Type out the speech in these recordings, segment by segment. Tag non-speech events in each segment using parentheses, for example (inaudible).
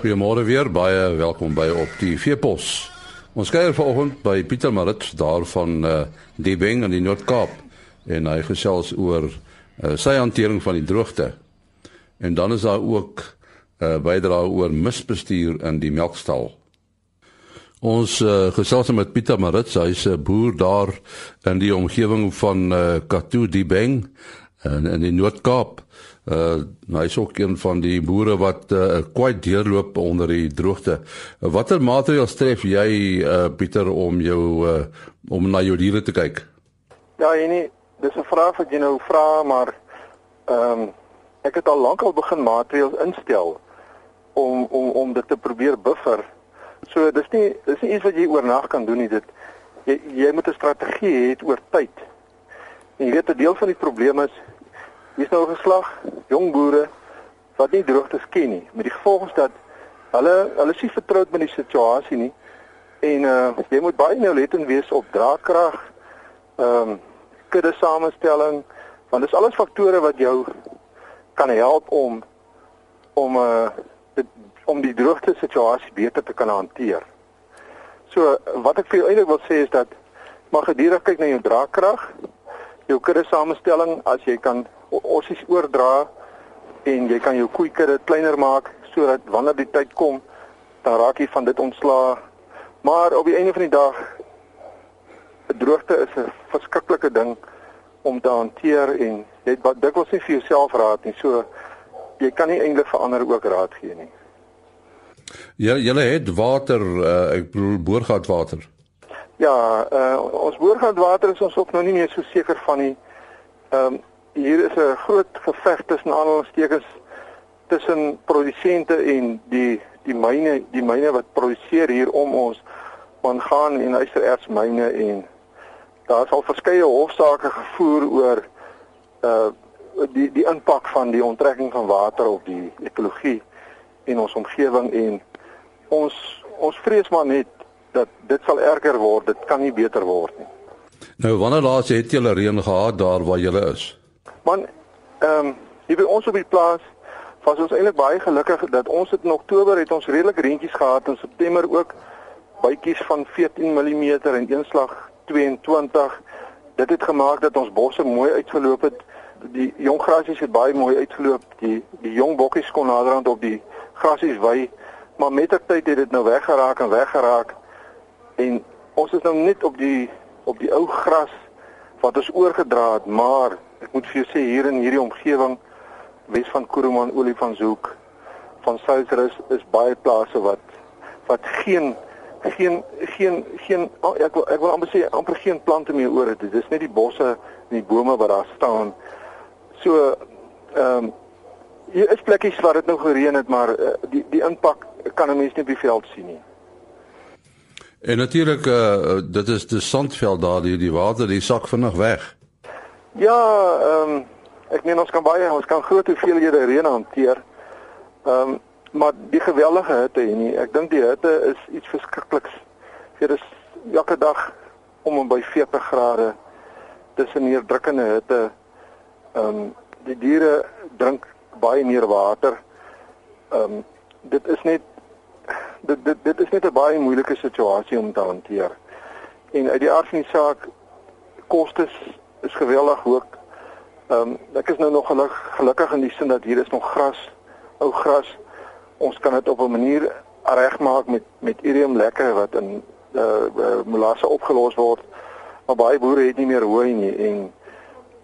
Goeiemôre weer, baie welkom by op die Veepos. Ons kuier vanoggend by Pieter Marit daar van uh, die Beng in die Noord-Kaap en hy gesels oor uh, sy hantering van die droogte. En dan is daar ook 'n uh, eh, bydrae oor misbestuur in die melkstal. Ons uh, gesels met Pieter Marit, hy's 'n boer daar in die omgewing van uh, Katu die Beng in, die Noord-Kaap. Uh hy is ook een van die boere wat uh kwai deurloop onder die droogte. Watter maatreëls tref jy uh Pieter om jou uh om na jou diere te kyk? Ja, nee, dis 'n vraag wat jy nou vra, maar ehm um, ek het al lank al begin maatreëls instel om om om dit te probeer buffer. So dis nie dis nie iets wat jy oornag kan doen nie. Dit jy jy moet 'n strategie hê oor tyd. En jy weet 'n deel van die probleem is Hier's nou 'n geslag jong boere wat nie droogtes ken nie. Met die gevolg dat hulle hulle is nie vertroud met die situasie nie. En uh jy moet baie nauwlettend wees op draagkrag, ehm um, kudde samestelling, want dis alles faktore wat jou kan help om om uh dit, om die droogte situasie beter te kan hanteer. So wat ek vir jou eintlik wil sê is dat mag gedurig kyk na jou draagkrag, jou kudde samestelling as jy kan ossies oordra en jy kan jou koeikudde kleiner maak sodat wanneer die tyd kom dan raak jy van dit ontslaa. Maar op die einde van die dag 'n droogte is 'n verskriklike ding om te hanteer en jy het dikwels nie vir jouself raad nie. So jy kan nie eintlik vir ander ook raad gee nie. Ja, julle het water, uh, ek bedoel boorgatwater. Ja, uh, ons boorgatwater is ons ook nou nie meer so seker van nie. Ehm um, hier is 'n groot geveg tussen aanhalingstekens tussen produsente en die die myne die myne wat produseer hier om ons mangaan en ysterertsmyne en daar is al verskeie hofsaake gevoer oor uh die die impak van die onttrekking van water op die ekologie in ons omgewing en ons ons vrees maar net dat dit sal erger word dit kan nie beter word nie. Nou wanneer laas het julle reën gehad daar waar julle is Man, ehm um, hier by ons op die plaas was ons eintlik baie gelukkig dat ons het in Oktober het ons redelik reentjies gehad en September ook bytjies van 14 mm en eenslag 22. Dit het gemaak dat ons bosse mooi uitgeloop het. Die jong grasies het baie mooi uitgeloop. Die die jong bokkies kon naderhand op die grasies wy, maar met ter tyd het dit nou weggeraak en weggeraak. En ons is nou net op die op die ou gras wat ons oorgedra het, maar ek moet vir jou sê hier in hierdie omgewing Wes van Kuruman, Olifantshoek, van Suidrus is baie plase wat wat geen geen geen geen oh, ek wil ek wil amper sê amper geen plante meer oor het. Dit is net die bosse en die bome wat daar staan. So ehm um, hier is plekkies waar dit nou gereën het, maar uh, die die impak kan 'n mens nie op die veld sien nie. En natuurlik uh, dit is die sandveld daar, die, die water, die sak vinnig weg. Ja, ehm um, ek meen ons kan baie ons kan groot hoeveelhede reën hanteer. Ehm um, maar die geweldige hitte hier nie. Ek dink die hitte is iets verskrikliks. Dit is elke dag om en by 40 grade tussen hier drukkende hitte. Ehm um, die diere drink baie meer water. Ehm um, dit is net dit dit dit is net 'n baie moeilike situasie om te hanteer. En uit die aard van die saak kostes is geweldig hoog. Ehm um, ek is nou nog geluk, gelukkig in die sin dat hier is nog gras, ou gras. Ons kan dit op 'n manier regmaak met met irium lekker wat in eh uh, molasse opgelos word. Maar baie boere het nie meer hooi nie en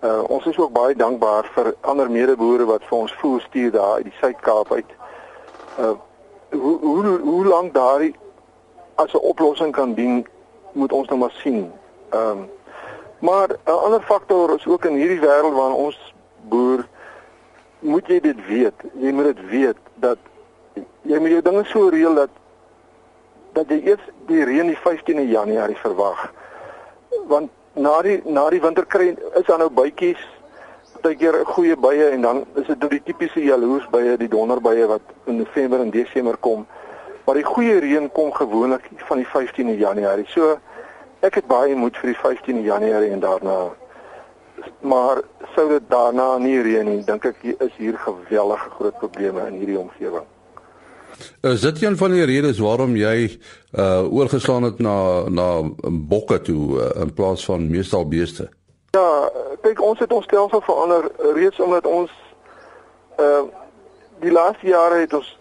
uh, ons is ook baie dankbaar vir ander medeboere wat vir ons voer stuur daar uit die Suid-Kaap uit. Uh hoe hoe hoe lank daardie as 'n oplossing kan dien, moet ons nou maar sien. Ehm um, Maar 'n ander faktor is ook in hierdie wêreld waar ons boer moet jy dit weet. Jy moet dit weet dat jy moet jou dinge so reël dat dat jy eers die reën die 15de Januarie verwag. Want na die na die winter kry is daar nou bytjies partykeer goeie bye en dan is dit nou die tipiese jaloersbye, die donderbye wat in November en Desember kom. Maar die goeie reën kom gewoonlik van die 15de Januarie. So Ek het baie moed vir die 15 Januarie en daarna. Maar sou dit daarna nie reën nie, dink ek is hier geweldige groot probleme in hierdie omgewing. Is dit een van die redes waarom jy uh oorgeslaan het na na bokke toe uh, in plaas van meestal beeste? Ja, kyk ons het ons stelsel verander reeds omdat ons uh die laaste jare het ons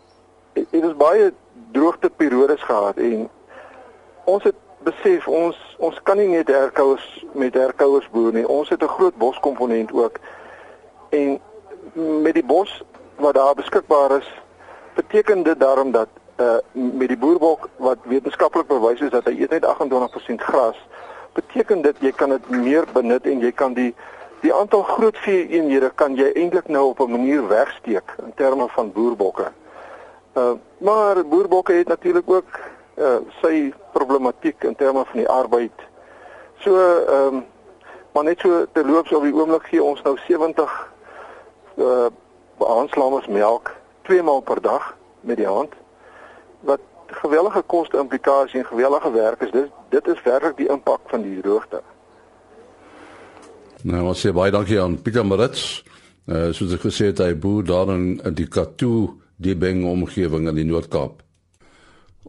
het ons baie droogte periodes gehad en ons het besef ons ons kan nie net herkouers met herkouers boer nie. Ons het 'n groot boskomponent ook. En met die bos wat daar beskikbaar is, beteken dit daarom dat uh met die boerbok wat wetenskaplik bewys is dat hy eet net 28% gras, beteken dit jy kan dit meer benut en jy kan die die aantal groot vee eenhede kan jy eintlik nou op 'n manier wegsteek in terme van boerbokke. Uh maar boerbokke het natuurlik ook uh sy problematiek in terme van die arbeid. So ehm um, maar net so te loop so op die oomblik gee ons nou 70 uh aanslaamers melk twee maal per dag met die hand wat gewellige koste implikasie en gewellige werk is. Dis dit is werklik die impak van die droogte. Nou, ons sê baie dankie aan Pieter Marits. Uh soos ek gesê het, hy boer daar in die Katoo die Beng omgewing in die Noord-Kaap.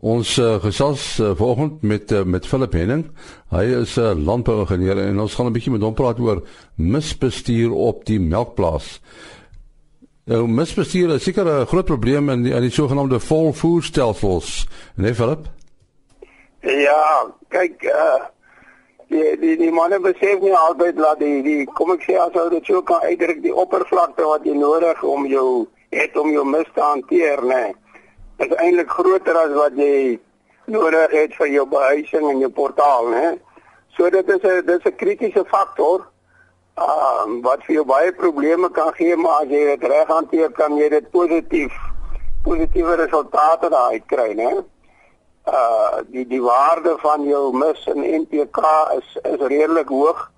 Ons uh, gesels uh, vanoggend met uh, met Philip Henning. Hy is 'n uh, landbouingenieur en ons gaan 'n bietjie met hom praat oor misbestuur op die melkplaas. Nou misbestuur is seker 'n groot probleem in die, in die sogenaamde volvoerstelsels, né nee, Philip? Ja, kyk uh die die die manne besef nie altyd dat die die kom ek sê as ou dit so kan uitdruk die oppervlakte wat jy nodig om jou het om jou mis te hanteer, né? Nee is eintlik groter as wat jy nodig het vir jou behuising en jou portaal, né? So dit is 'n dis 'n kritiese faktor. Ehm uh, wat vir jou baie probleme kan gee, maar as jy dit reg hanteer, kan jy dit positief positiewe resultate daaruit kry, né? Uh die die waarde van jou mis in NPK is is redelik hoog.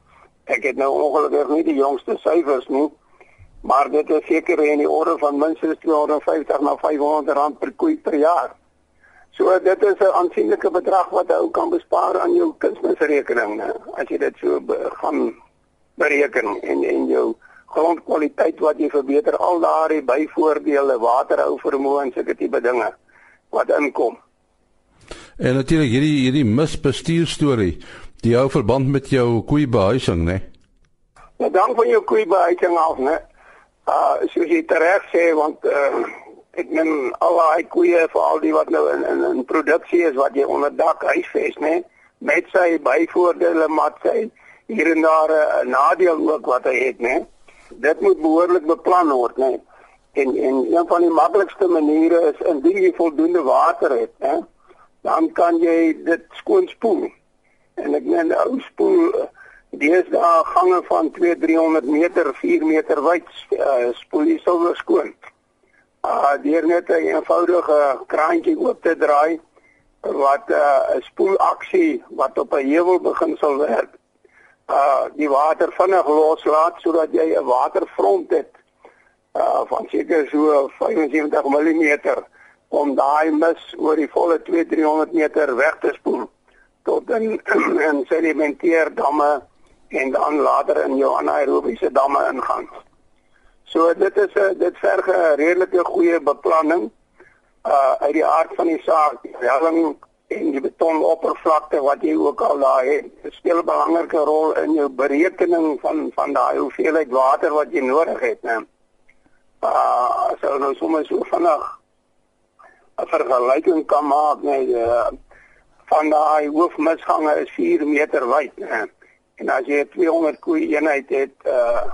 Ek het nou ongelukkig nie die jongste syfers nie, maar dit is seker in die orde van minstens 250 na 500 rand per koei per jaar. So dit is 'n aansienlike bedrag wat 'n ou kan bespaar aan jou kunsmisrekening, né? As jy dit so gaan bereken en en jou grondkwaliteit wat jy verbeter al daardie byvoordele, waterhou vermoë en sulke tipe dinge wat inkom. En natuurlik hierdie hierdie misbestuur storie, die hou verband met jou koeibehuising, né? Ja, dan van jou koeibehuising af, né? Uh soos jy reg sê want uh ek neem al daai koeie vir al die wat nou in in, in produksie is wat jy onder dak huisves nê met sy byvoordele maar sy hier en daar 'n nadeel ook wat hy het nê dit moet behoorlik beplan word nê en en een van die maklikste maniere is indien jy voldoende water het nê dan kan jy dit skoon spoel. En ek meen ou spoel uh, Deesdae gange van 2 300 meter, 4 meter wyd uh, spoel jy silwer skoon. Ah, uh, deur net 'n eenvoudige kraantjie oop te draai wat 'n uh, spoelaksie wat op 'n heuwel begin sal werk. Uh die water vinnig loslaat sodat jy 'n waterfront het uh van seker so 75 mm om daai mis oor die volle 2 300 meter weg te spoel tot in (clears throat) in sedimenteer damme en dan later in jou anaerobiese damme ingaan. So dit is 'n dit verg 'n redelike goeie beplanning uh uit die aard van die saak, die helling en die betonoppervlakte wat jy ook al daar het, speel 'n belangrike rol in jou berekening van van daai hoeveelheid water wat jy nodig het, né? Uh so nou sommer so vinnig 'n vergelyking kan maak, né? Uh, van daai hoofmisgange is 4 meter wyd, né? En as jy 200 koei eenheid het, uh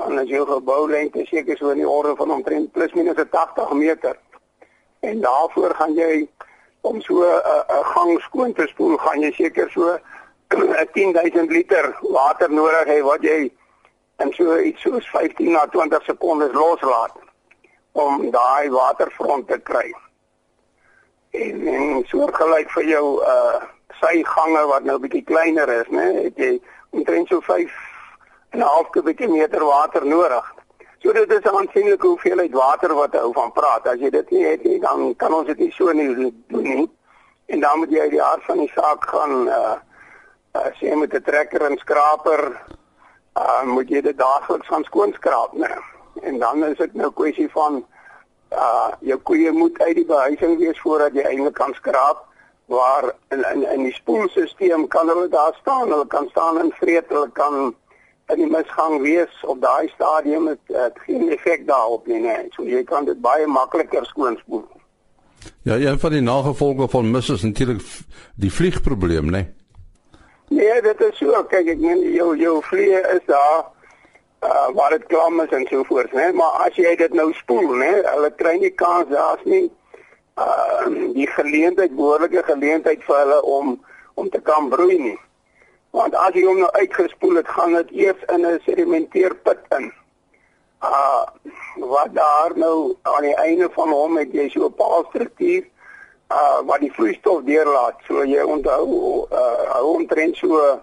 dan is jou geboulengte seker so in die orde van omtrent plus minus 80 meter. En daarvoor gaan jy om so 'n uh, 'n gang skoon te spoel, gaan jy seker so (clears throat) 10000 liter water nodig hê wat jy in so iets soos 15 na 20 sekondes loslaat om daai waterfront te kry. En, en soortgelyk vir jou uh sy gange wat nou bietjie kleiner is, né? Het jy omtrent so 5 en 'n half kubieke meter water nodig. So dit is 'n aansienlike hoeveelheid water wat hy van praat. As jy dit nie het nie, dan kan ons dit nie so nie doen nie. En dan moet jy uit die hart van die saak gaan uh as jy met 'n trekker en skraper uh moet jy dit daagliks gaan skoonskraap, né? En dan is dit nou kwessie van Uh jou koeie moet uit die behuising wees voordat jy eintlik kan skraap waar in in in die spoelstelsel kan hulle daar staan, hulle kan staan en vreet, hulle kan in die misgang wees op daai stadium het, het geen effek daarop nie, nee. So jy kan dit baie makliker skoonspoel. Ja, een van die nagevolge van mis is natuurlik die vliegprobleem, né? Nee? nee, dit is so. Kyk, ek meen jou jou vliee is daar uh waar dit klam is en so voort, né? Maar as jy dit nou spoel, né, hulle kry nie kans daar's nie uh die geleentheid, behoorlike geleentheid vir hulle om om te kan broei nie. Want as jy hom nou uitgespoel het, gaan dit eers in 'n sedimenteerput in uh wat daar nou aan die einde van hom het jy so 'n paalstruktuur uh wat die vloeistof deurlaat. So jy onthou uh hou omtrent so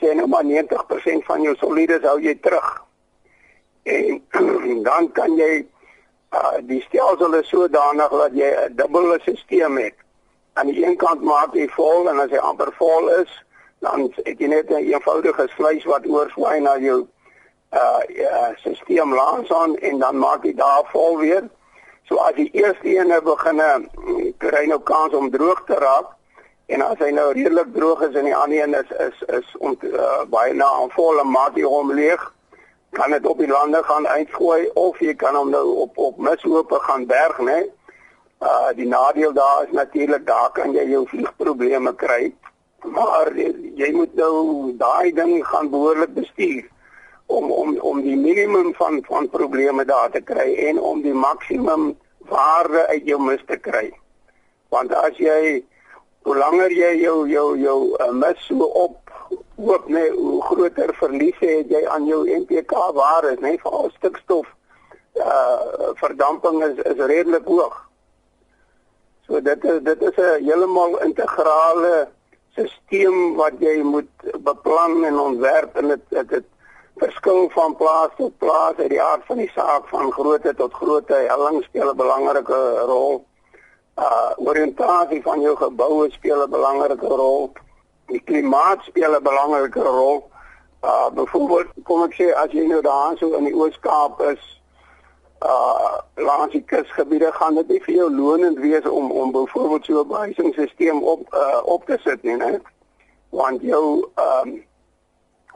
sê nou maar 90% van jou solides hou jy terug. En (clears throat) dan kan jy uh die stelsel is sodanig dat jy 'n dubbele stelsel het. Aan die een kant maak jy vol en as hy amper vol is, dan het jy net 'n een eenvoudige sluys wat oorswaai na jou uh ja, stelsel langs aan en dan maak jy daar vol weer. So as die eerste een nou begin kry nou kans om droog te raak en as hy nou redelik droog is en die ander een is is is om uh, baie na aan volle maat hier hom leeg, kan dit op die lande gaan uitgooi of jy kan hom nou op op mishope gaan berg, né? Uh die nadeel daar is natuurlik daar kan jy jou vliegprobleme kry. Maar jy moet nou daai ding gaan behoorlik bestuur om om om die minimum van van probleme daar te kry en om die maksimum waarde uit jou mis te kry. Want as jy hoe langer jy jou jou jou uh, mis so op hoop nee hoe groter verlies het jy aan jou NPK waarde nê nee, vir al stikstof uh verdamping is is redelik hoog. So dit is dit is 'n heeltemal integrale stelsel wat jy moet beplan en ontwerp en dit dit verskil van plaas tot plaas uit die aard van die saak van grootte tot grootte helling speel 'n belangrike rol. Uh oriëntasie van jou geboue speel 'n belangrike rol. Die klimaat speel 'n belangrike rol. Uh byvoorbeeld kom ek sê as jy nou daar so in die Oos-Kaap is, uh langs die kusgebiede gaan dit nie vir jou lonend wees om om byvoorbeeld so 'n behuisingsstelsel op uh op te sit nie, né? Want jou ehm um,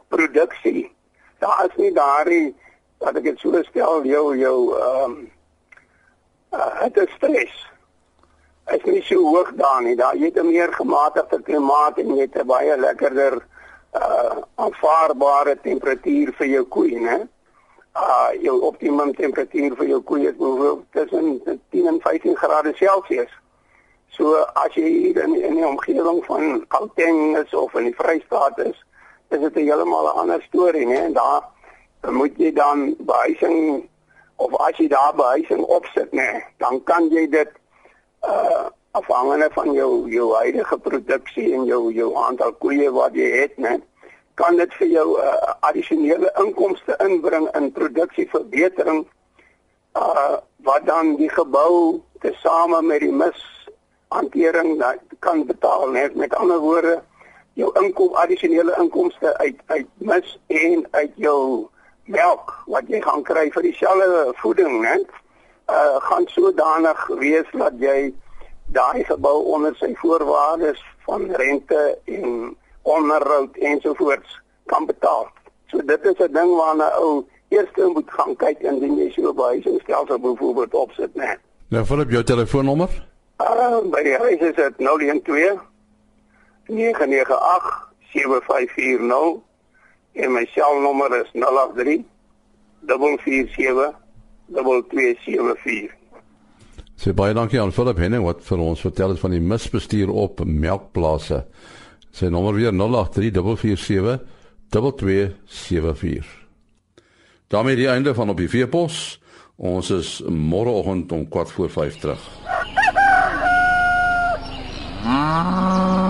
produksie daar is nie daardie wat ek dit sou stel jou jou ehm um, uh, dit is stres. Is nie so hoog daar nie. Daar jy het 'n meer gematigde klimaat en jy het 'n baie lekkerder uh aanvaarbare temperatuur vir jou koei, né? Uh jou optimum temperatuur vir jou koei is byvoorbeeld tussen 10 en 15 grade Celsius. So as jy hier in in die omgewing van Gauteng is of in die Vrystaat is, is dit 'n heeltemal 'n ander storie, né? En daar moet jy dan behuising of as jy daar behuising opsit, né, dan kan jy dit uh afhangende van jou jou huidige produksie en jou jou aantal koeie wat jy het, né, kan dit vir jou uh, addisionele inkomste inbring in produksieverbetering uh wat dan die gebou tesame met die mis hantering kan betaal net met ander woorde jou inkom addisionele inkomste uit uit mis en uit jou melk wat jy gaan kry vir dieselfde voeding net uh gaan sodanig wees dat jy daai gebou onder sy voorwaardes van rente en onderhoud ensovoorts kan betaal. So dit is 'n ding waarna ou eers moet gaan kyk indien jy so 'n behuisingsstelsel byvoorbeeld opsit net. Nou, vir op jou telefoonnommer? Uh by die huis is dit 012 998 7540 en my selnommer is 083 447 2274. Sy baie dankie aan Philip Henning wat vir ons vertel het van die misbestuur op melkplase. Sy nommer weer 083 447 2274. daarmee die einde van op die veepos. Ons is môreoggend om 4:45 terug. Ah.